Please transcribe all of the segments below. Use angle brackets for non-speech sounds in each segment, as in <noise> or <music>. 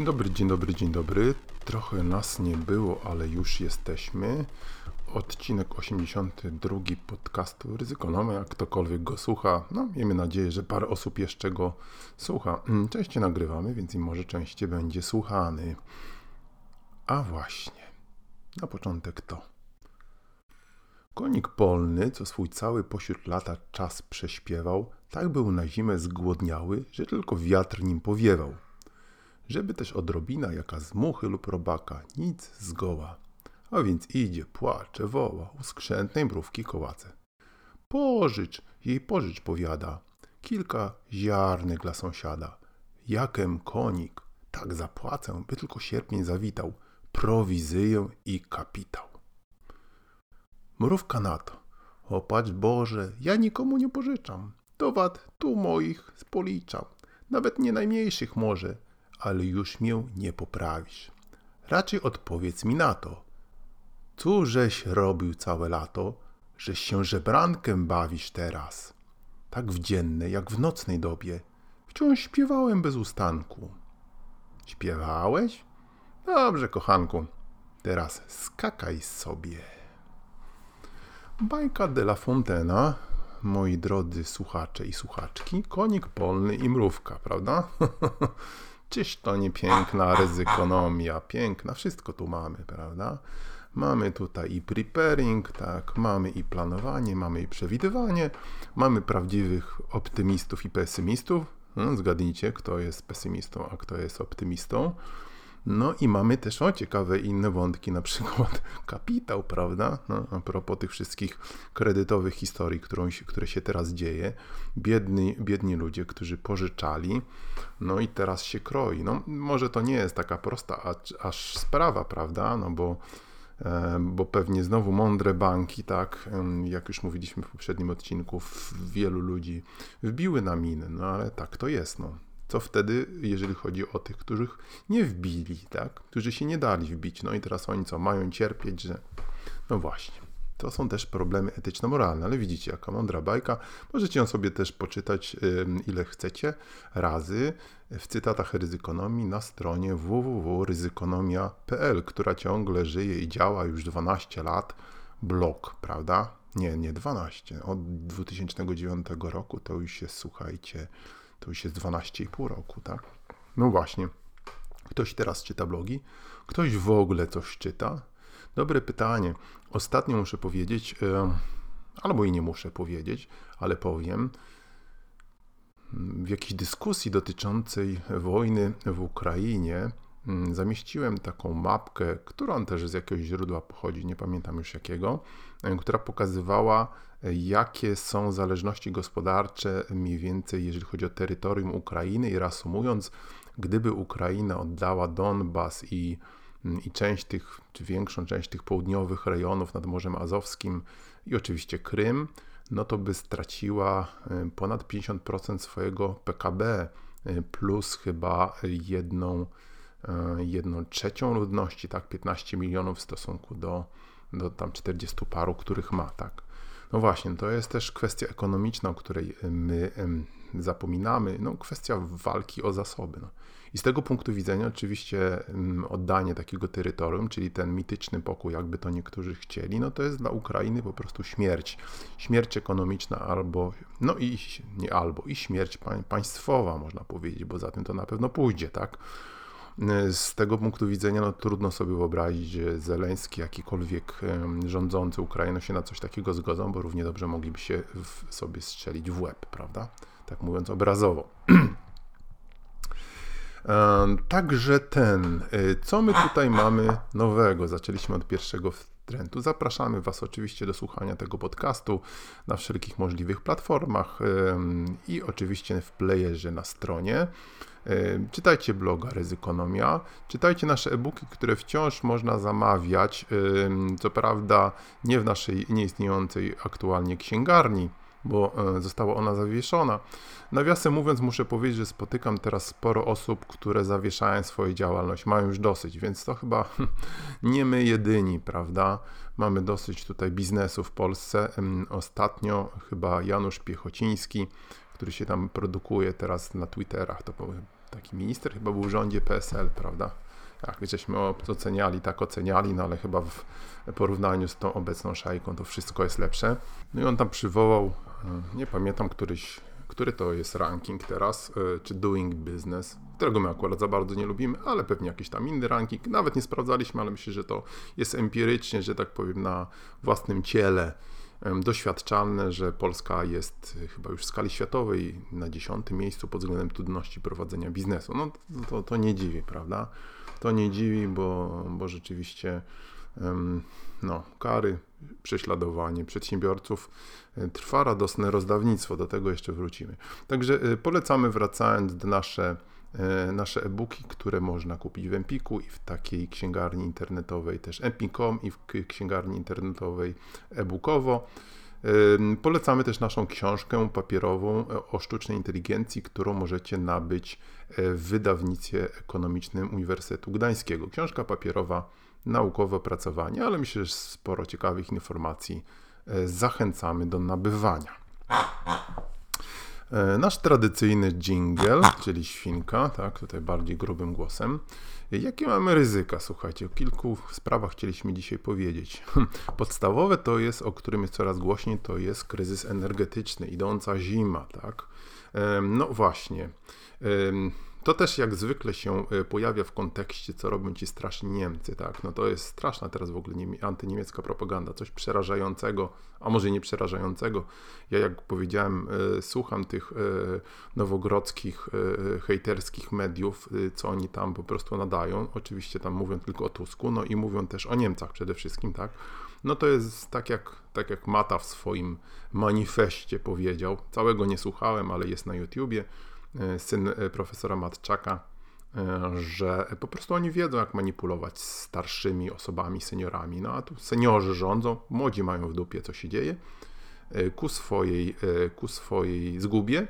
Dzień dobry, dzień dobry, dzień dobry. Trochę nas nie było, ale już jesteśmy. Odcinek 82 podcastu Ryzykonoma. Jak ktokolwiek go słucha, no miejmy nadzieję, że parę osób jeszcze go słucha. Mm, częściej nagrywamy, więc i może częściej będzie słuchany. A właśnie, na początek to. Konik polny, co swój cały pośród lata czas prześpiewał, tak był na zimę zgłodniały, że tylko wiatr nim powiewał żeby też odrobina jaka z muchy lub robaka, nic zgoła. A więc idzie, płacze, woła, u skrzętnej mrówki kołace. Pożycz, jej pożycz powiada, kilka ziarnek dla sąsiada. Jakem konik, tak zapłacę, by tylko sierpień zawitał, prowizyję i kapitał. Mrówka na to, opatrz Boże, ja nikomu nie pożyczam, towat tu moich spoliczam, nawet nie najmniejszych może, ale już mię nie poprawisz. Raczej odpowiedz mi na to. Cóżeś robił całe lato, żeś się żebrankiem bawisz teraz? Tak w dziennej, jak w nocnej dobie. Wciąż śpiewałem bez ustanku. Śpiewałeś? Dobrze, kochanku. Teraz skakaj sobie. Bajka de la Fontena, moi drodzy słuchacze i słuchaczki, konik polny i mrówka, prawda? <laughs> Czyż to nie piękna ryzykonomia, piękna, wszystko tu mamy, prawda? Mamy tutaj i preparing, tak, mamy i planowanie, mamy i przewidywanie, mamy prawdziwych optymistów i pesymistów. No, zgadnijcie, kto jest pesymistą, a kto jest optymistą. No i mamy też o ciekawe inne wątki, na przykład <laughs> kapitał, prawda? No, a propos tych wszystkich kredytowych historii, którą się, które się teraz dzieje. Biedni, biedni ludzie, którzy pożyczali, no i teraz się kroi. No może to nie jest taka prosta aż, sprawa, prawda? No bo e, bo pewnie znowu mądre banki, tak, jak już mówiliśmy w poprzednim odcinku, wielu ludzi wbiły na miny, no ale tak to jest, no. Co wtedy, jeżeli chodzi o tych, których nie wbili, tak? Którzy się nie dali wbić. No i teraz oni co, mają cierpieć, że... No właśnie. To są też problemy etyczno-moralne, ale widzicie, jaka mądra bajka. Możecie ją sobie też poczytać ile chcecie razy w cytatach ryzykonomii na stronie www.ryzykonomia.pl, która ciągle żyje i działa już 12 lat. Blog, prawda? Nie, nie 12. Od 2009 roku to już jest, słuchajcie, to już jest 12,5 roku, tak? No właśnie. Ktoś teraz czyta blogi? Ktoś w ogóle coś czyta? Dobre pytanie. Ostatnio muszę powiedzieć, albo i nie muszę powiedzieć, ale powiem, w jakiejś dyskusji dotyczącej wojny w Ukrainie mm, zamieściłem taką mapkę, którą też z jakiegoś źródła pochodzi, nie pamiętam już jakiego, która pokazywała jakie są zależności gospodarcze mniej więcej, jeżeli chodzi o terytorium Ukrainy. I reasumując, gdyby Ukraina oddała Donbas i, i część tych, czy większą część tych południowych rejonów nad Morzem Azowskim i oczywiście Krym, no to by straciła y, ponad 50% swojego PKB plus chyba jedną, jedną trzecią ludności, tak, 15 milionów w stosunku do, do tam 40 paru, których ma, tak. No właśnie, to jest też kwestia ekonomiczna, o której my zapominamy, no kwestia walki o zasoby. No. I z tego punktu widzenia oczywiście oddanie takiego terytorium, czyli ten mityczny pokój, jakby to niektórzy chcieli, no to jest dla Ukrainy po prostu śmierć. Śmierć ekonomiczna albo, no i nie albo, i śmierć państwowa można powiedzieć, bo za tym to na pewno pójdzie, tak? Z tego punktu widzenia no, trudno sobie wyobrazić, że Zeleński, jakikolwiek rządzący Ukrainą się na coś takiego zgodzą, bo równie dobrze mogliby się w sobie strzelić w łeb, prawda? Tak mówiąc obrazowo. <clears throat> Także ten, y, co my tutaj mamy nowego? Zaczęliśmy od pierwszego Zapraszamy Was oczywiście do słuchania tego podcastu na wszelkich możliwych platformach i oczywiście w playerze na stronie. Czytajcie bloga Ryzykonomia, czytajcie nasze e-booki, które wciąż można zamawiać, co prawda nie w naszej nieistniejącej aktualnie księgarni, bo e, została ona zawieszona. Nawiasem mówiąc, muszę powiedzieć, że spotykam teraz sporo osób, które zawieszają swoją działalność, mają już dosyć, więc to chyba <laughs> nie my jedyni, prawda? Mamy dosyć tutaj biznesu w Polsce. Ostatnio chyba Janusz Piechociński, który się tam produkuje teraz na Twitterach, to taki minister, chyba był w rządzie PSL, prawda? Jak żeśmy oceniali, tak oceniali, no ale chyba w porównaniu z tą obecną szajką to wszystko jest lepsze. No i on tam przywołał, e, nie pamiętam któryś, który to jest ranking teraz, e, czy Doing Business, którego my akurat za bardzo nie lubimy, ale pewnie jakiś tam inny ranking. Nawet nie sprawdzaliśmy, ale myślę, że to jest empirycznie, że tak powiem, na własnym ciele doświadczalne, że Polska jest e, chyba już w skali światowej na dziesiątym miejscu pod względem trudności prowadzenia biznesu. No to, to nie dziwi, prawda? To nie dziwi, bo, bo rzeczywiście no, kary, prześladowanie przedsiębiorców e, trwa radosne rozdawnictwo, do tego jeszcze wrócimy. Także e, polecamy wracając do nasze e, nasze e-booki, które można kupić w Empiku i w takiej księgarni internetowej też empik.com i w księgarni internetowej e-bookowo. Polecamy też naszą książkę papierową o sztucznej inteligencji, którą możecie nabyć w wydawnictwie ekonomicznym Uniwersytetu Gdańskiego. Książka papierowa, naukowe opracowanie, ale myślę, że sporo ciekawych informacji e, zachęcamy do nabywania. E, nasz tradycyjny jingle, czyli świnka, tak, tutaj bardziej grubym głosem. Jakie mamy ryzyka? Słuchajcie, o kilku sprawach chcieliśmy dzisiaj powiedzieć. <laughs> Podstawowe to jest, o którym jest coraz głośniej, to jest kryzys energetyczny, idąca zima, tak? No właśnie. To też jak zwykle się e, pojawia w kontekście, co robią ci straszni Niemcy, tak? No to jest straszna teraz w ogóle antyniemiecka propaganda, coś przerażającego, a może nie przerażającego. Ja jak powiedziałem, e, słucham tych e, nowogrodzkich, hejterskich mediów, co oni tam po prostu nadają. Oczywiście tam mówią tylko o Tusku, no i mówią też o Niemcach przede wszystkim, tak? No to jest tak jak, tak jak Mata w swoim manifestie powiedział. Całego nie słuchałem, ale jest na YouTubie syn e, profesora Matczaka, e, że po prostu oni wiedzą, jak manipulować starszymi osobami, seniorami. No a tu seniorzy rządzą, młodzi mają w dupie, co się dzieje, ku swojej, ku swojej zgubie.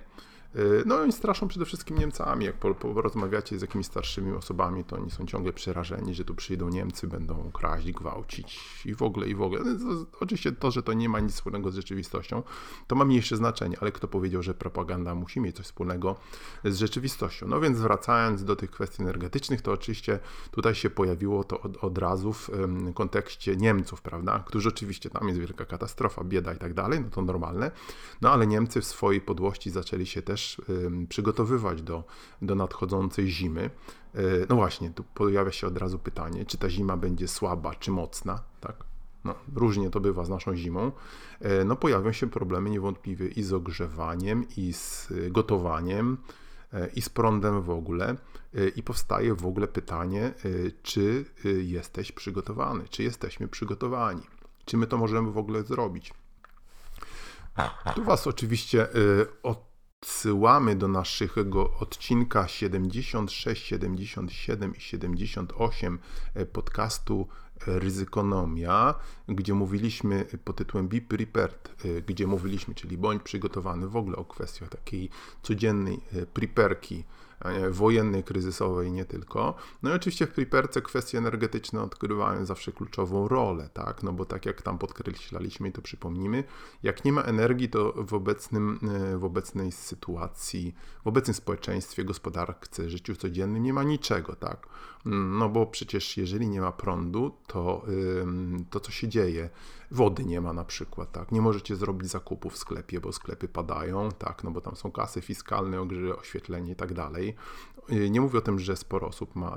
Y, no i straszą przede wszystkim Niemcami. Jak porozmawiacie z jakimiś starszymi osobami, to oni są ciągle przerażeni, że tu przyjdą Niemcy, będą kraść, gwałcić i w ogóle, i w ogóle. No, oczywiście to, że to nie ma nic wspólnego z rzeczywistością, to ma mniejsze znaczenie, ale kto powiedział, że propaganda musi mieć coś wspólnego z rzeczywistością? No więc wracając do tych kwestii energetycznych, to oczywiście tutaj się pojawiło to od, od razu w kontekście Niemców, prawda, którzy oczywiście tam jest wielka katastrofa, bieda i tak dalej, no to normalne, no ale Niemcy w swojej podłości zaczęli się też też przygotowywać do, do nadchodzącej zimy. E, no właśnie, tu pojawia się od razu pytanie, czy ta zima będzie słaba, czy mocna, tak? No, różnie to bywa z naszą zimą. E, no, pojawią się problemy niewątpliwie i z ogrzewaniem, i z gotowaniem, e, i z prądem w ogóle. I powstaje w ogóle pytanie, czy jesteś przygotowany, czy jesteśmy przygotowani, czy my to możemy w ogóle zrobić. Tu Was oczywiście od odsyłamy do naszego odcinka 76, 77 i 78 e, podcastu Ryzykonomia, gdzie mówiliśmy pod tytułem Be Prepared, e, gdzie mówiliśmy, czyli bądź przygotowany w ogóle o kwestiach takiej codziennej e, preperki wojennej, kryzysowej, nie tylko. No i oczywiście w Preperce kwestie energetyczne odgrywają zawsze kluczową rolę, tak? No bo tak jak tam podkreślaliśmy i to przypomnimy, jak nie ma energii, to w, obecnym, e, w obecnej sytuacji, w obecnym społeczeństwie, gospodarce, życiu codziennym nie ma niczego, tak? No bo przecież jeżeli nie ma prądu, to to co się dzieje? Wody nie ma na przykład, tak? Nie możecie zrobić zakupów w sklepie, bo sklepy padają, tak? No bo tam są kasy fiskalne, oświetlenie i tak dalej. Y, nie mówię o tym, że sporo osób ma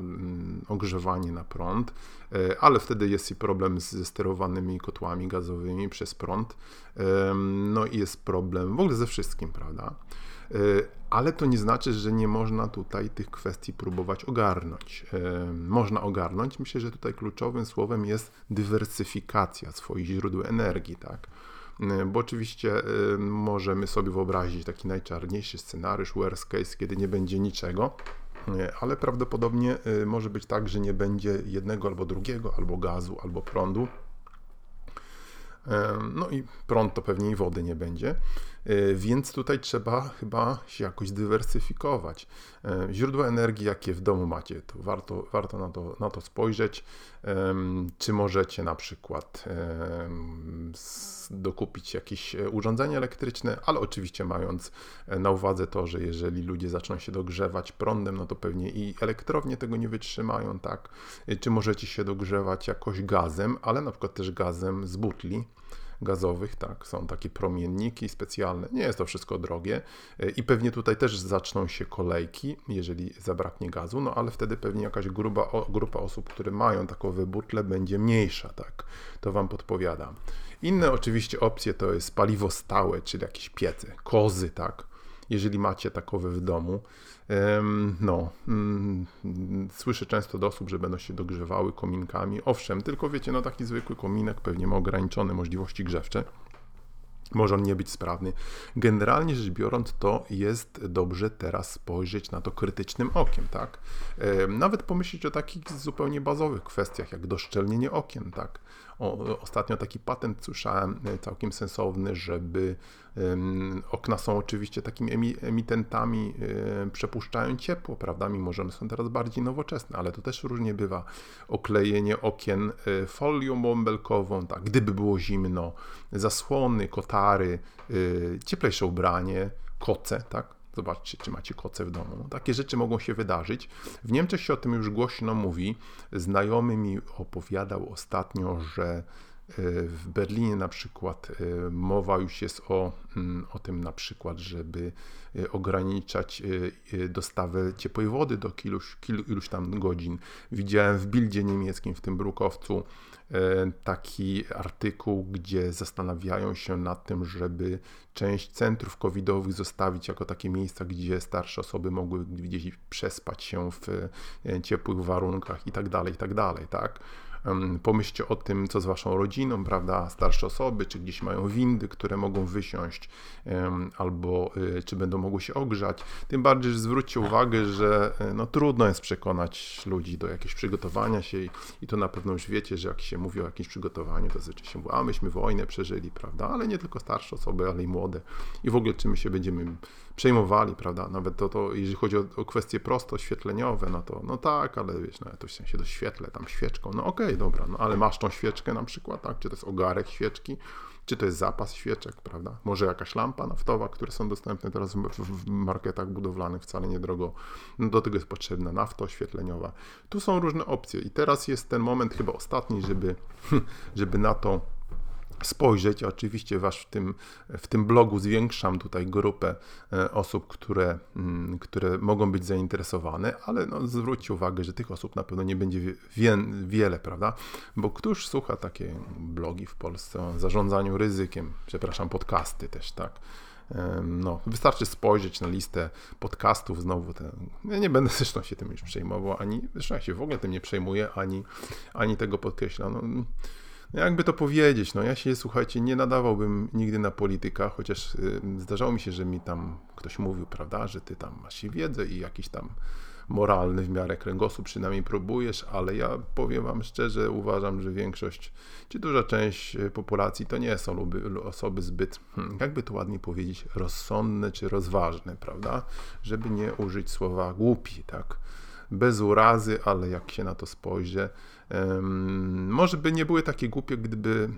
ogrzewanie na prąd, y, ale wtedy jest i problem ze sterowanymi kotłami gazowymi przez prąd. No i jest problem w ogóle ze wszystkim, prawda? Y, ale to nie znaczy, że nie można tutaj tych kwestii próbować ogarnąć. Można ogarnąć. Myślę, że tutaj kluczowym słowem jest dywersyfikacja swoich źródeł energii, tak? Bo oczywiście możemy sobie wyobrazić taki najczarniejszy scenariusz, worst case, kiedy nie będzie niczego, ale prawdopodobnie może być tak, że nie będzie jednego albo drugiego, albo gazu, albo prądu. No i prąd to pewnie i wody nie będzie. E, więc tutaj trzeba chyba się jakoś dywersyfikować. E, źródła energii, jakie w domu macie, to warto, warto na, to, na to spojrzeć. Czy możecie na przykład dokupić jakieś e, urządzenie elektryczne, ale oczywiście mając na uwadze to, że jeżeli ludzie zaczną się dogrzewać prądem, no to pewnie i elektrownie tego nie wytrzymają, tak? Czy możecie się dogrzewać jakoś gazem, ale na przykład też gazem z butli gazowych, tak, są takie promienniki specjalne, nie jest to wszystko drogie. I pewnie tutaj też zaczną się kolejki, jeżeli zabraknie gazu, no ale wtedy pewnie jakaś grupa, grupa osób, które mają takowe butle będzie mniejsza, tak, to Wam podpowiadam. Inne oczywiście opcje to jest paliwo stałe, czyli jakieś piece, kozy, tak, jeżeli macie takowe w domu. No, mm, słyszę często do osób, że będą się dogrzewały kominkami. Owszem, tylko wiecie, no taki zwykły kominek pewnie ma ograniczone możliwości grzewcze. Może on nie być sprawny. Generalnie rzecz biorąc, to jest dobrze teraz spojrzeć na to krytycznym okiem, tak? Nawet pomyśleć o takich zupełnie bazowych kwestiach, jak doszczelnienie okien, tak? O, ostatnio taki patent słyszałem e, całkiem sensowny, żeby okna są oczywiście takimi emitentami, um, przepuszczają ciepło, prawda? Mimo, że one są teraz bardziej nowoczesne, ale to też różnie bywa. Oklejenie okien um, folią bąbelkową, tak? Gdyby było zimno, zasłony, kotary, cieplejsze ubranie, koce, tak? Zobaczcie, czy macie koce w domu. Takie rzeczy mogą się wydarzyć. W Niemczech się o tym już głośno mówi. Znajomy mi opowiadał ostatnio, że w Berlinie na przykład e, mowa już jest o, mm, o tym na przykład, żeby e, ograniczać dostawę ciepłej wody do iluś, iluś tam godzin. Widziałem w Bildzie niemieckim, w tym brukowcu, E, taki artykuł, gdzie zastanawiają się nad tym, żeby część centrów covidowych zostawić jako takie miejsca, gdzie starsze osoby mogły gdzieś przespać się w e, ciepłych warunkach i tak dalej, i tak dalej, tak? Pomyślcie o tym, co z waszą rodziną, prawda? Starsze osoby, czy gdzieś mają windy, które mogą wysiąść, albo y, czy będą mogły się ogrzać. Tym bardziej, że zwróćcie uwagę, że e, no, trudno jest przekonać ludzi do jakiegoś przygotowania się i to na pewno już wiecie, że jak się mówi o jakimś przygotowaniu, to zazwyczaj się mówi, a myśmy wojnę przeżyli, prawda? Ale nie tylko starsze osoby, ale i młode. I w ogóle, czy my się będziemy przejmowali, prawda? Nawet to, to jeżeli chodzi o, o kwestie prosto oświetleniowe, no to no tak, ale wiesz, no to w sensie doświetlę tam świeczką, no okej, okay, dobra, no ale masz tą świeczkę na przykład, tak? Czy to jest ogarek świeczki, czy to jest zapas świeczek, prawda? Może jakaś lampa naftowa, które są dostępne teraz w, w marketach budowlanych wcale niedrogo. No do tego jest potrzebna nafta oświetleniowa. Tu są różne opcje i teraz jest ten moment chyba ostatni, żeby, <laughs> żeby na to spojrzeć. Oczywiście wasz w tym, w tym blogu zwiększam tutaj grupę e, osób, które, mm, które mogą być zainteresowane, ale no, zwróćcie uwagę, że tych osób na pewno nie będzie wie, wiele, prawda? Bo któż słucha takie blogi w Polsce o zarządzaniu ryzykiem, przepraszam, podcasty też, tak? No, wystarczy spojrzeć na listę podcastów znowu. Ja nie będę <laughs> zresztą się tym już przejmował, ani zresztą ja się w ogóle tym nie przejmuję, ani, ani tego podkreślam. No jakby to powiedzieć, no ja się, słuchajcie, nie nadawałbym nigdy na polityka, chociaż y, zdarzało mi się, że mi tam ktoś mówił, prawda, że ty tam masz wiedzę i jakiś tam moralny w miarę kręgosłup przynajmniej próbujesz, ale ja powiem wam szczerze, uważam, że większość, czy duża część y, populacji to nie są osoby zbyt, hmm, jakby to ładnie powiedzieć, rozsądne czy rozważne, prawda, żeby nie użyć słowa głupi, tak, bez urazy, ale jak się na to spojrzy, może by nie były takie głupie, gdyby,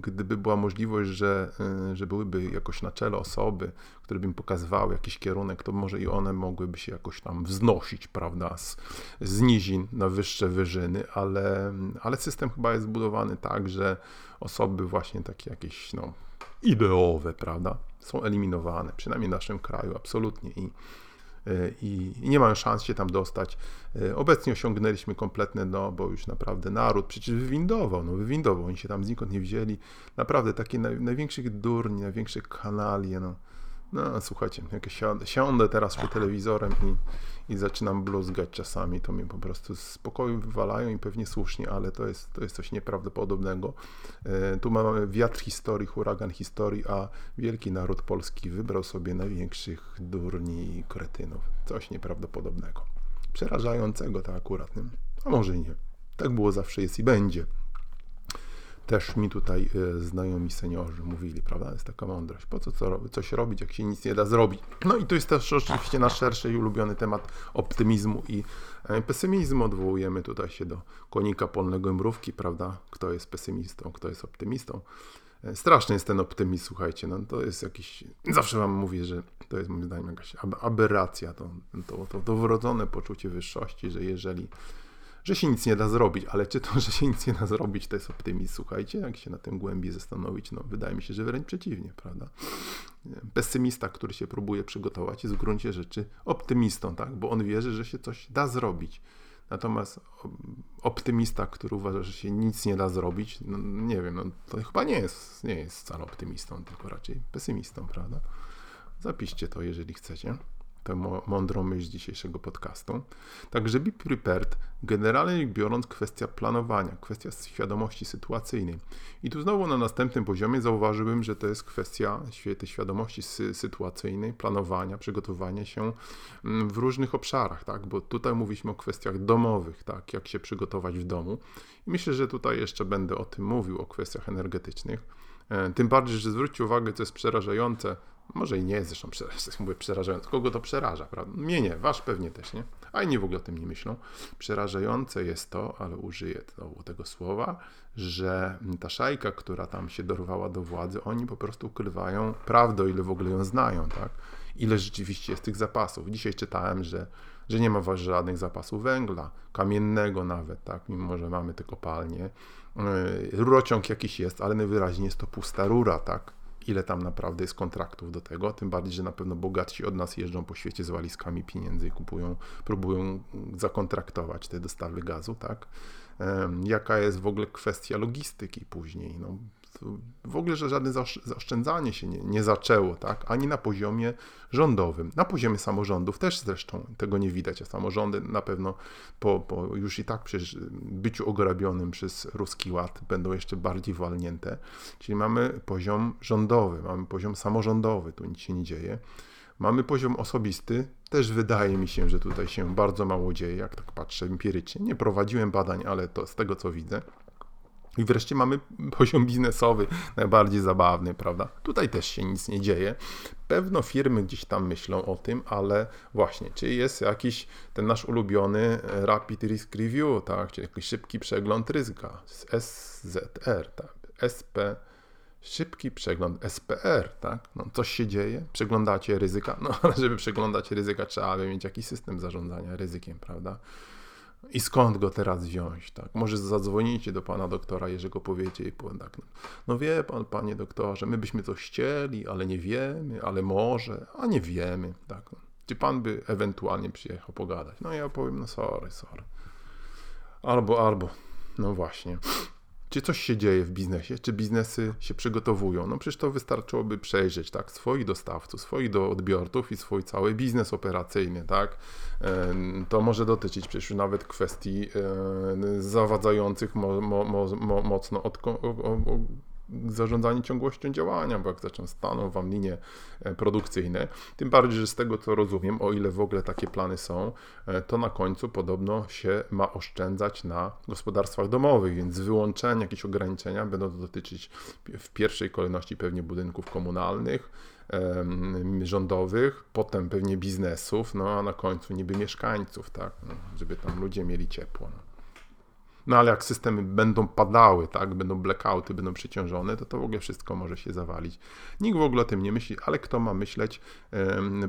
gdyby była możliwość, że, e, że byłyby jakoś na czele osoby, które by im pokazywały jakiś kierunek, to może i one mogłyby się jakoś tam wznosić, prawda, z, z nizin na wyższe wyżyny, ale, ale system chyba jest zbudowany tak, że osoby właśnie takie jakieś, no, ideowe, prawda, są eliminowane, przynajmniej w naszym kraju, absolutnie. I, i nie mają szans się tam dostać. E, obecnie osiągnęliśmy kompletne no, bo już naprawdę naród przecież wywindował, no wywindował, oni się tam znikąd nie wzięli. Naprawdę takie naj, największych durni, największych kanali, no no słuchajcie, jak siądę, siądę teraz przed telewizorem i, i zaczynam bluzgać czasami, to mnie po prostu z spokoju wywalają i pewnie słusznie, ale to jest, to jest coś nieprawdopodobnego. E, tu mamy wiatr historii, huragan historii, a wielki naród polski wybrał sobie największych durni i kretynów. Coś nieprawdopodobnego. przerażającego tak akurat, nie? a może nie. Tak było zawsze jest i będzie. Też mi tutaj y, znajomi seniorzy mówili, prawda, jest taka mądrość, po co, co coś robić, jak się nic nie da zrobić. No i to jest też oczywiście nasz szerszy i ulubiony temat optymizmu i e, pesymizmu. Odwołujemy tutaj się do konika polnego mrówki, prawda, kto jest pesymistą, kto jest optymistą. E, straszny jest ten optymizm, słuchajcie, no to jest jakiś, zawsze wam mówię, że to jest moim zdaniem jakaś aberracja, to, to, to, to wrodzone poczucie wyższości, że jeżeli że się nic nie da zrobić, ale czy to, <laughs> że się nic nie da zrobić, to jest optymizm? Słuchajcie, jak się na tym głębiej zastanowić, no wydaje mi się, że wręcz przeciwnie, prawda? Pesymista, który się próbuje przygotować, jest w gruncie rzeczy optymistą, tak? Bo on wierzy, że się coś da zrobić. Natomiast optymista, który uważa, że się nic nie da zrobić, no nie wiem, no to chyba nie jest, nie jest wcale optymistą, tylko raczej pesymistą, prawda? Zapiszcie to, jeżeli chcecie tę mądrą myśl dzisiejszego podcastu. Także be prepared, generalnie biorąc kwestia planowania, kwestia świadomości sytuacyjnej. I tu znowu na następnym poziomie zauważyłbym, że to jest kwestia tej świadomości sytuacyjnej, planowania, przygotowania się mm, w różnych obszarach, tak? bo tutaj mówiliśmy o kwestiach domowych, tak? jak się przygotować w domu. I myślę, że tutaj jeszcze będę o tym mówił, o kwestiach energetycznych. E, tym bardziej, że zwróćcie uwagę, co jest przerażające, może i nie jest zresztą <laughs> mówię przerażające. Kogo to przeraża, prawda? Mnie nie, wasz pewnie też nie. A inni w ogóle o tym nie myślą. Przerażające jest to, ale użyję znowu tego słowa, że ta szajka, która tam się dorwała do władzy, oni po prostu ukrywają prawdę, ile w ogóle ją znają, tak? Ile rzeczywiście jest tych zapasów. Dzisiaj czytałem, że, że nie ma żadnych zapasów węgla, kamiennego nawet, tak? Mimo, że mamy te kopalnie. Yy, rurociąg jakiś jest, ale najwyraźniej jest to pusta rura, tak? Ile tam naprawdę jest kontraktów do tego, tym bardziej, że na pewno bogatsi od nas jeżdżą po świecie z walizkami pieniędzy i kupują, próbują zakontraktować te dostawy gazu, tak? Jaka jest w ogóle kwestia logistyki później? No, w ogóle, że żadne zaoszczędzanie się nie, nie zaczęło, tak? ani na poziomie rządowym. Na poziomie samorządów też zresztą tego nie widać, a samorządy na pewno po, po już i tak przy byciu ograbionym przez ruski ład będą jeszcze bardziej walnięte. Czyli mamy poziom rządowy, mamy poziom samorządowy, tu nic się nie dzieje. Mamy poziom osobisty, też wydaje mi się, że tutaj się bardzo mało dzieje, jak tak patrzę empirycznie. Nie prowadziłem badań, ale to z tego co widzę. I wreszcie mamy poziom biznesowy, najbardziej zabawny, prawda? Tutaj też się nic nie dzieje. Pewno firmy gdzieś tam myślą o tym, ale właśnie, czy jest jakiś ten nasz ulubiony Rapid Risk Review, tak? Czyli jakiś szybki przegląd ryzyka, SZR, tak? SP, szybki przegląd SPR, tak? No, coś się dzieje, przeglądacie ryzyka, no <laughs> ale żeby przeglądać ryzyka, trzeba by mieć jakiś system zarządzania ryzykiem, prawda? I skąd go teraz wziąć, tak? Może zadzwonicie do pana doktora Jerzego powiecie i powiem tak, no wie pan, panie doktorze, my byśmy coś chcieli, ale nie wiemy, ale może, a nie wiemy, tak? Czy pan by ewentualnie przyjechał pogadać? No ja powiem, no sorry, sorry. Albo, albo, no właśnie. Czy coś się dzieje w biznesie? Czy biznesy się przygotowują? No przecież to wystarczyłoby przejrzeć, tak, swoich dostawców, swoich do odbiorców i swój cały biznes operacyjny, tak. To może dotyczyć przecież nawet kwestii zawadzających mo, mo, mo, mocno od, zarządzanie ciągłością działania, bo jak zaczną staną wam linie e, produkcyjne, tym bardziej, że z tego co rozumiem, o ile w ogóle takie plany są, e, to na końcu podobno się ma oszczędzać na gospodarstwach domowych, więc wyłączenia, jakieś ograniczenia będą dotyczyć w pierwszej kolejności pewnie budynków komunalnych, rządowych, potem pewnie biznesów, no a na końcu niby mieszkańców, tak, no, żeby tam ludzie mieli ciepło. No. No ale jak systemy będą padały, tak, będą blackouty, będą przeciążone, to to w ogóle wszystko może się zawalić. Nikt w ogóle o tym nie myśli, ale kto ma myśleć,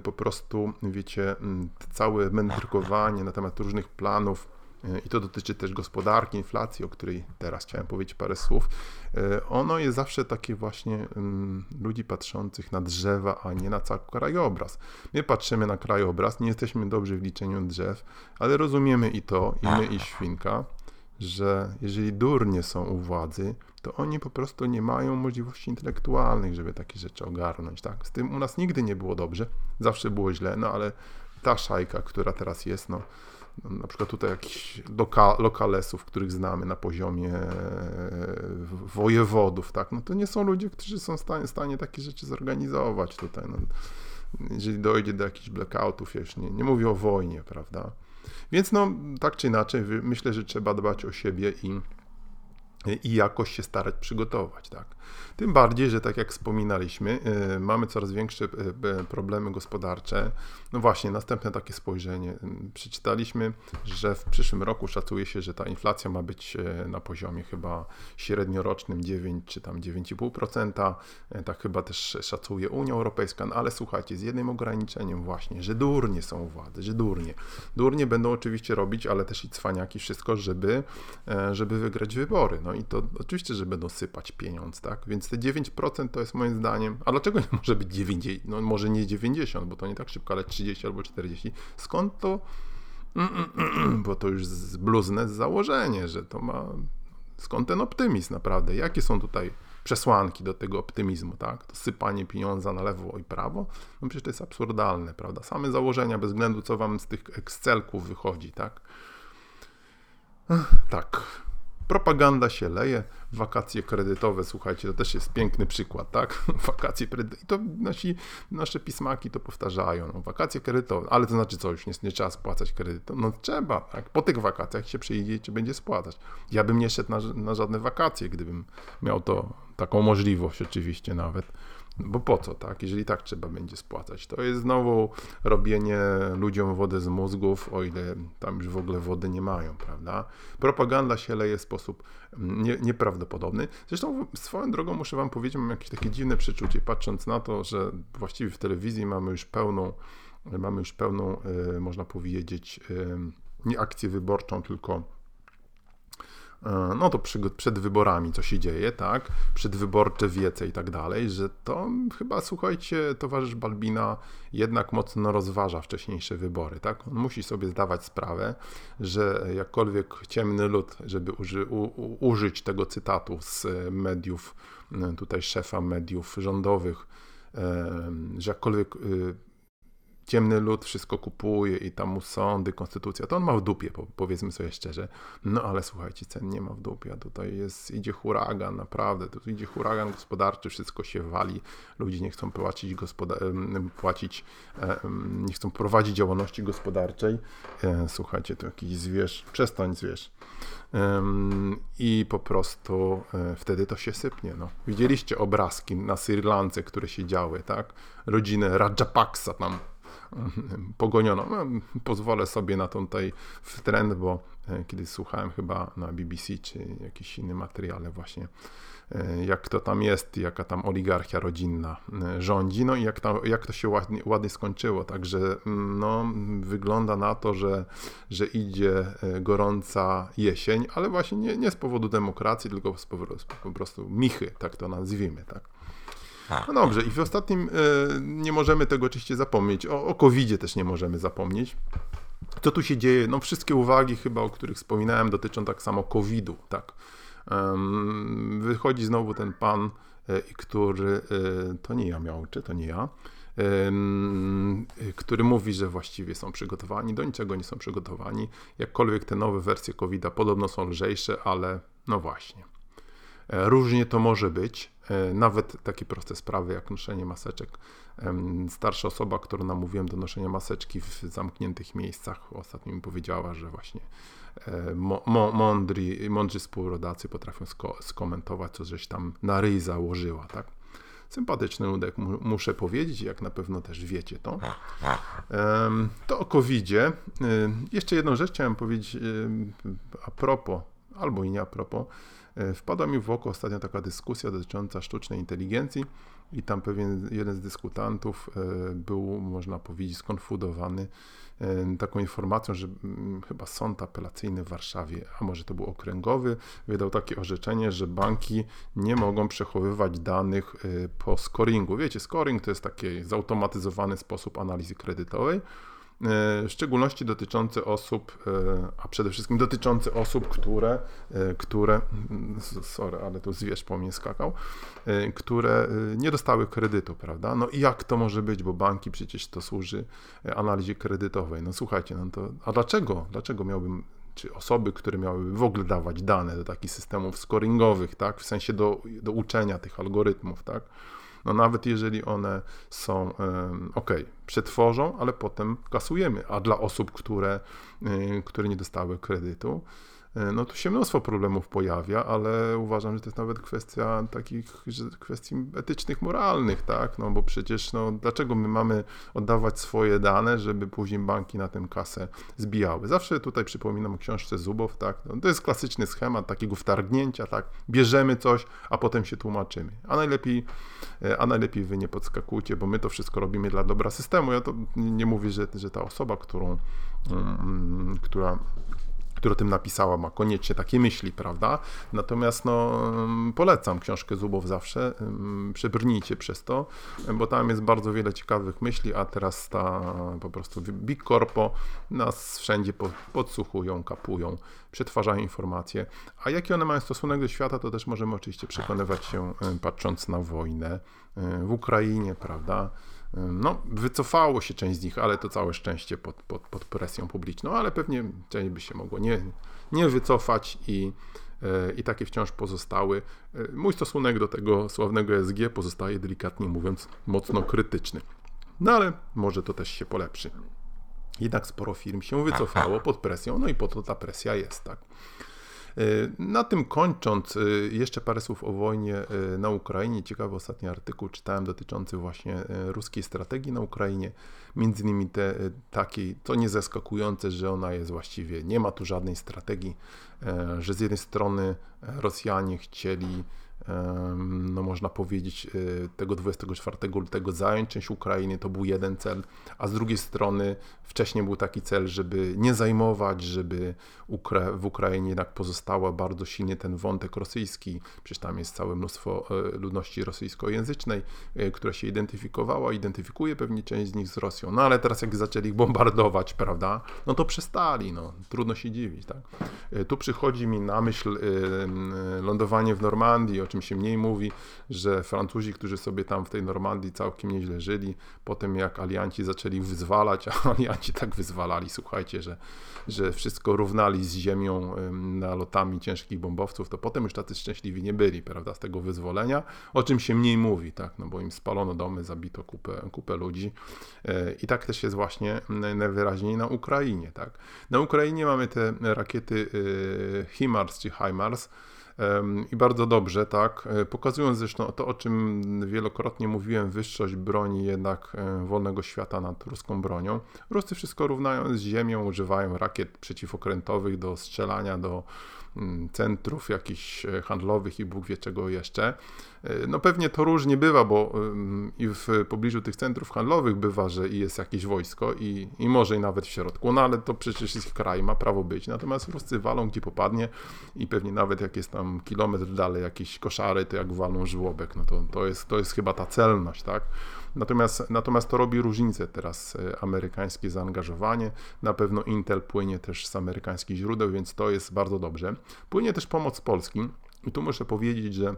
po prostu, wiecie, całe mędrkowanie na temat różnych planów, e, i to dotyczy też gospodarki, inflacji, o której teraz chciałem powiedzieć parę słów. E, ono jest zawsze takie właśnie ludzi patrzących na drzewa, a nie na cały krajobraz. My patrzymy na krajobraz, nie jesteśmy dobrzy w liczeniu drzew, ale rozumiemy i to, i my, i świnka, że jeżeli durnie są u władzy, to oni po prostu nie mają możliwości intelektualnych, żeby takie rzeczy ogarnąć. Tak? Z tym u nas nigdy nie było dobrze, zawsze było źle, no ale ta szajka, która teraz jest, no, no na przykład tutaj jakichś loka, lokalesów, których znamy na poziomie wojewodów, tak, no to nie są ludzie, którzy są w stanie, stanie takie rzeczy zorganizować tutaj. No, jeżeli dojdzie do jakichś blackoutów, już nie, nie mówię o wojnie, prawda? Więc no, tak czy inaczej, myślę, że trzeba dbać o siebie i, i jakoś się starać przygotować, tak. Tym bardziej, że tak jak wspominaliśmy, y, mamy coraz większe y, y, problemy gospodarcze. No właśnie, następne takie spojrzenie. Przeczytaliśmy, że w przyszłym roku szacuje się, że ta inflacja ma być na poziomie chyba średniorocznym 9 czy tam 9,5%. Tak chyba też szacuje Unia Europejska. No ale słuchajcie, z jednym ograniczeniem właśnie, że durnie są władze, że durnie. Durnie będą oczywiście robić, ale też i cwaniaki wszystko, żeby, żeby wygrać wybory. No i to oczywiście, że będą sypać pieniądz, tak? Więc te 9% to jest moim zdaniem, a dlaczego nie może być 90, no może nie 90, bo to nie tak szybko, ale 30 albo 40. Skąd to? <clears throat> Bo to już zbluzne założenie, że to ma. Skąd ten optymizm naprawdę? Jakie są tutaj przesłanki do tego optymizmu, tak? To sypanie pieniądza na lewo i prawo? No przecież to jest absurdalne, prawda? Same założenia, bez względu co wam z tych Excelków wychodzi, tak? Tak. Propaganda się leje, wakacje kredytowe, słuchajcie, to też jest piękny przykład, tak? <laughs> Wakacje kredytowe, i to nasi, nasze pismaki to powtarzają, no, wakacje kredytowe, ale to znaczy co, już nie, nie trzeba spłacać kredytu? No trzeba, tak? Po tych wakacjach się przyjdzie i będzie spłacać. Ja bym nie szedł na, na żadne wakacje, gdybym miał to, taką możliwość oczywiście nawet. Bo po co, tak? Jeżeli tak trzeba będzie spłacać. To jest znowu robienie ludziom wody z mózgów, o ile tam już w ogóle wody nie mają, prawda? Propaganda się leje w sposób mm, nie, nieprawdopodobny. Zresztą swoją drogą muszę wam powiedzieć, mam jakieś takie dziwne przeczucie, patrząc na to, że właściwie w telewizji mamy już pełną, mamy już pełną, e, można powiedzieć, e, nie akcję wyborczą, tylko no to przy, przed wyborami, co się dzieje, tak, przedwyborcze wiece i tak dalej, że to chyba, słuchajcie, towarzysz Balbina jednak mocno rozważa wcześniejsze wybory, tak, on musi sobie zdawać sprawę, że jakkolwiek ciemny lud, żeby uży, u, użyć tego cytatu z mediów, tutaj szefa mediów rządowych, że jakkolwiek ciemny lud wszystko kupuje i tam mu sądy, konstytucja, to on ma w dupie, powiedzmy sobie szczerze. No ale słuchajcie, cen nie ma w dupie, tutaj jest, idzie huragan, naprawdę, tu idzie huragan gospodarczy, wszystko się wali, ludzie nie chcą płacić, płacić nie chcą prowadzić działalności gospodarczej. E, słuchajcie, to jakiś zwierz, przestań zwierz. I po prostu e, wtedy to się sypnie. No. Widzieliście obrazki na Sri Lance, które się działy, tak? Rodzinę Rajapaksa tam pogoniono. No, pozwolę sobie na to tutaj trend, bo e, kiedy słuchałem chyba na BBC czy jakiś inny materiale właśnie e, jak to tam jest, jaka tam oligarchia rodzinna e, rządzi, no i jak, tam, jak to się ładnie, ładnie skończyło. Także mm, no, wygląda na to, że, że idzie gorąca jesień, ale właśnie nie, nie z powodu demokracji, tylko z powodu po prostu michy, tak to nazwijmy. Tak. No dobrze, i w ostatnim y, nie możemy tego oczywiście zapomnieć. O, o covid też nie możemy zapomnieć. Co tu się dzieje? No wszystkie uwagi chyba, o których wspominałem, dotyczą tak samo COVID-u, tak. Wychodzi znowu ten pan, y, który, y, to nie ja miał, czy to nie ja, który mówi, że właściwie są przygotowani, do niczego nie są przygotowani. Jakkolwiek te nowe wersje COVID-a podobno są lżejsze, ale no właśnie. E, różnie to może być. E, nawet takie proste sprawy jak noszenie maseczek. Starsza osoba, którą namówiłem do noszenia maseczki w zamkniętych miejscach, ostatnio mi powiedziała, że właśnie e, mądri, mądrzy współrodacy potrafią sko skomentować, co żeś tam na ryj założyła, tak? Sympatyczny ludek, muszę powiedzieć, jak na pewno też wiecie to. To o COVID-zie. Jeszcze jedną rzecz chciałem powiedzieć a propos, albo i nie a propos. E, wpadła mi w oko ostatnio taka dyskusja dotycząca sztucznej inteligencji i tam pewien jeden z dyskutantów e, był, można powiedzieć, skonfudowany e, taką informacją, że mm, chyba sąd apelacyjny w Warszawie, a może to był okręgowy, wydał takie orzeczenie, że banki nie mogą przechowywać danych po scoringu. Wiecie, scoring to jest taki zautomatyzowany sposób analizy kredytowej, w szczególności dotyczące osób, e, a przede wszystkim dotyczące osób, które, e, które sorry, ale tu zwierz po mnie skakał, które nie dostały kredytu, prawda? No i jak to może być, bo banki przecież to służy analizie kredytowej. No słuchajcie, no to, a dlaczego? Dlaczego miałbym czy osoby, które miałyby w ogóle dawać dane do takich systemów scoringowych, tak, w sensie do, do uczenia tych algorytmów, tak, No nawet jeżeli one są, ok, przetworzą, ale potem kasujemy, a dla osób, które, y, które nie dostały kredytu, no tu się mnóstwo problemów pojawia, ale uważam, że to jest nawet kwestia takich kwestii etycznych, moralnych, tak? No bo przecież, no dlaczego my mamy oddawać swoje dane, żeby później banki na tę kasę zbijały? Zawsze tutaj przypominam o książce Zubow, tak? No, to jest klasyczny schemat takiego wtargnięcia, tak? Bierzemy coś, a potem się tłumaczymy. A najlepiej, e, a najlepiej wy nie podskakujcie, bo my to wszystko robimy dla dobra systemu. Ja to nie mówię, że, że ta osoba, którą, um, która która tym napisała, ma koniecznie takie myśli, prawda? Natomiast no, polecam książkę Zubow zawsze, przebrnijcie przez to, bo tam jest bardzo wiele ciekawych myśli, a teraz ta po prostu Big Corpo nas wszędzie podsłuchują, kapują, przetwarzają informacje. A jaki one mają stosunek do świata, to też możemy oczywiście przekonywać się patrząc na wojnę w Ukrainie, prawda? No, wycofało się część z nich, ale to całe szczęście pod, pod, pod presją publiczną, ale pewnie część by się mogło nie, nie wycofać i, e, i takie wciąż pozostały. E, mój stosunek do tego sławnego SG pozostaje delikatnie mówiąc mocno krytyczny. No ale może to też się polepszy. Jednak sporo firm się wycofało pod presją, no i po to ta presja jest, tak. E, na tym kończąc, e, jeszcze parę słów o wojnie e, na Ukrainie. Ciekawy ostatni artykuł czytałem dotyczący właśnie ruskiej strategii na Ukrainie. Między innymi te takiej, to nie zaskakujące, że ona jest właściwie, nie ma tu żadnej strategii, że z jednej strony Rosjanie chcieli no można powiedzieć, y, tego 24 lutego zająć część Ukrainy, to był jeden cel, a z drugiej strony wcześniej był taki cel, żeby nie zajmować, żeby w Ukrainie jednak pozostała bardzo silnie ten wątek rosyjski, przecież tam jest całe mnóstwo y, ludności rosyjskojęzycznej, y, która się identyfikowała, identyfikuje pewnie część z nich z Rosją, no ale teraz jak zaczęli ich bombardować, prawda, no to przestali, no. Trudno się dziwić, tak. Tu przychodzi mi na myśl lądowanie w Normandii, o czym się mniej mówi, że Francuzi, którzy sobie tam w tej Normandii całkiem nieźle żyli, potem jak alianci zaczęli wyzwalać, a <laughs> alianci tak wyzwalali, słuchajcie, że, że wszystko równali z ziemią nalotami ciężkich bombowców, to potem już tacy szczęśliwi nie byli, prawda, z tego wyzwolenia, o czym się mniej mówi, tak, no bo im spalono domy, zabito kupę, kupę ludzi e, i tak też jest właśnie najwyraźniej na Ukrainie, tak. Na Ukrainie mamy te rakiety e, HIMARS czy HIMARS, i bardzo dobrze, tak. E, pokazując zresztą to, o czym wielokrotnie mówiłem, wyższość broni jednak e, wolnego świata nad ruską bronią. Ruscy wszystko równają z ziemią, używają rakiet przeciwokrętowych do strzelania do centrów jakichś e, handlowych i Bóg wie czego jeszcze. E, no pewnie to różnie bywa, bo i w pobliżu tych centrów handlowych bywa, że jest jakieś wojsko i, i może i nawet w środku, no ale to przecież jest kraj, ma prawo być. Natomiast Ruscy walą gdzie popadnie i pewnie nawet jak jest tam kilometr dalej jakieś koszary, to jak walą żłobek, no to, to, jest, to jest chyba ta celność, tak? Natomiast, natomiast to robi różnicę teraz e, amerykańskie zaangażowanie. Na pewno Intel płynie też z amerykańskich źródeł, więc to jest bardzo dobrze. Płynie też pomoc Polski. I tu muszę powiedzieć, że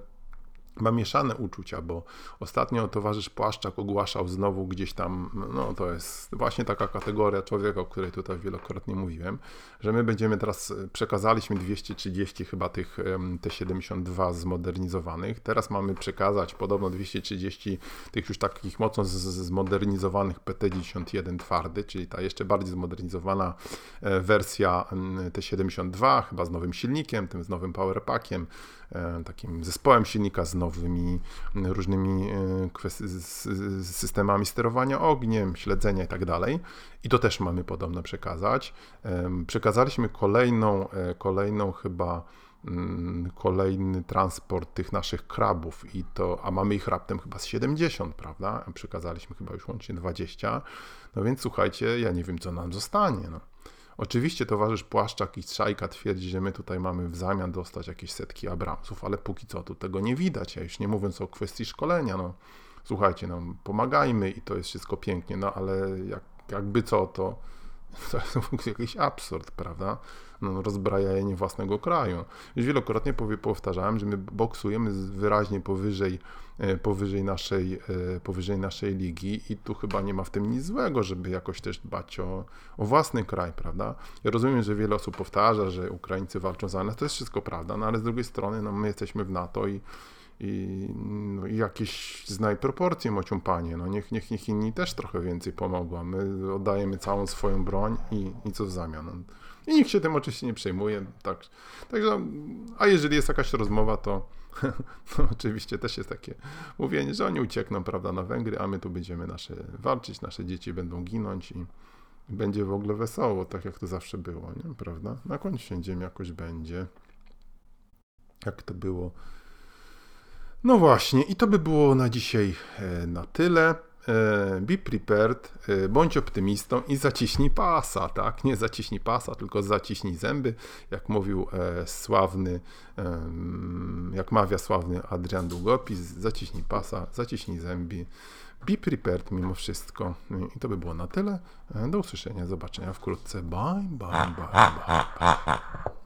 ma mieszane uczucia, bo ostatnio towarzysz Płaszczak ogłaszał znowu gdzieś tam, no to jest właśnie taka kategoria człowieka, o której tutaj wielokrotnie mówiłem, że my będziemy teraz, przekazaliśmy 230 chyba tych T-72 zmodernizowanych, teraz mamy przekazać podobno 230 tych już takich mocno zmodernizowanych PT-91 twardy, czyli ta jeszcze bardziej zmodernizowana e, wersja T-72, chyba z nowym silnikiem, tym z nowym powerpackiem, E, takim zespołem silnika z nowymi różnymi e, systemami sterowania ogniem, śledzenia itd. Tak I to też mamy podobno przekazać. Przekazaliśmy kolejną, e, kolejną chyba mm, kolejny transport tych naszych krabów i to, a mamy ich raptem chyba z 70, prawda? Przekazaliśmy chyba już łącznie 20. No więc słuchajcie, ja nie wiem co nam zostanie. No. Oczywiście towarzysz Płaszczak i Strzajka twierdzi, że my tutaj mamy w zamian dostać jakieś setki Abramsów, ale póki co tu tego nie widać, a już nie mówiąc o kwestii szkolenia, no słuchajcie, no pomagajmy i to jest wszystko pięknie, no ale jak, jakby co, to to jest jakiś absurd, prawda? No, rozbrajanie własnego kraju. Już wielokrotnie powtarzałem, że my boksujemy wyraźnie powyżej, powyżej, naszej, e, powyżej naszej ligi i tu chyba nie ma w tym nic złego, żeby jakoś też dbać o, o własny kraj, prawda? Ja rozumiem, że wiele osób powtarza, że Ukraińcy walczą za nas, to jest wszystko prawda, no ale z drugiej strony no, my jesteśmy w NATO i i, no, i jakieś znaj proporcje, mocią panie, no niech, niech, niech inni też trochę więcej pomogą. My oddajemy całą swoją broń i, i co w zamian. No. I nikt się tym oczywiście nie przejmuje. Tak, także, a jeżeli jest jakaś rozmowa, to, to <laughs> oczywiście też jest takie mówienie, że oni uciekną prawda, na Węgry, a my tu będziemy nasze walczyć, nasze dzieci będą ginąć i będzie w ogóle wesoło, tak jak to zawsze było, nie? prawda? Na końcu święciem jakoś będzie. Jak to było no właśnie, i to by było na dzisiaj e, na tyle. E, be prepared, e, bądź optymistą i zaciśnij pasa, tak? Nie zaciśnij pasa, tylko zaciśnij zęby, jak mówił sławny, jak mawia sławny Adrian Długopis, zaciśnij pasa, zaciśnij zęby. Be prepared mimo wszystko. I to by było na tyle. Do usłyszenia, zobaczenia wkrótce. Bye, bye, bye, bye. bye.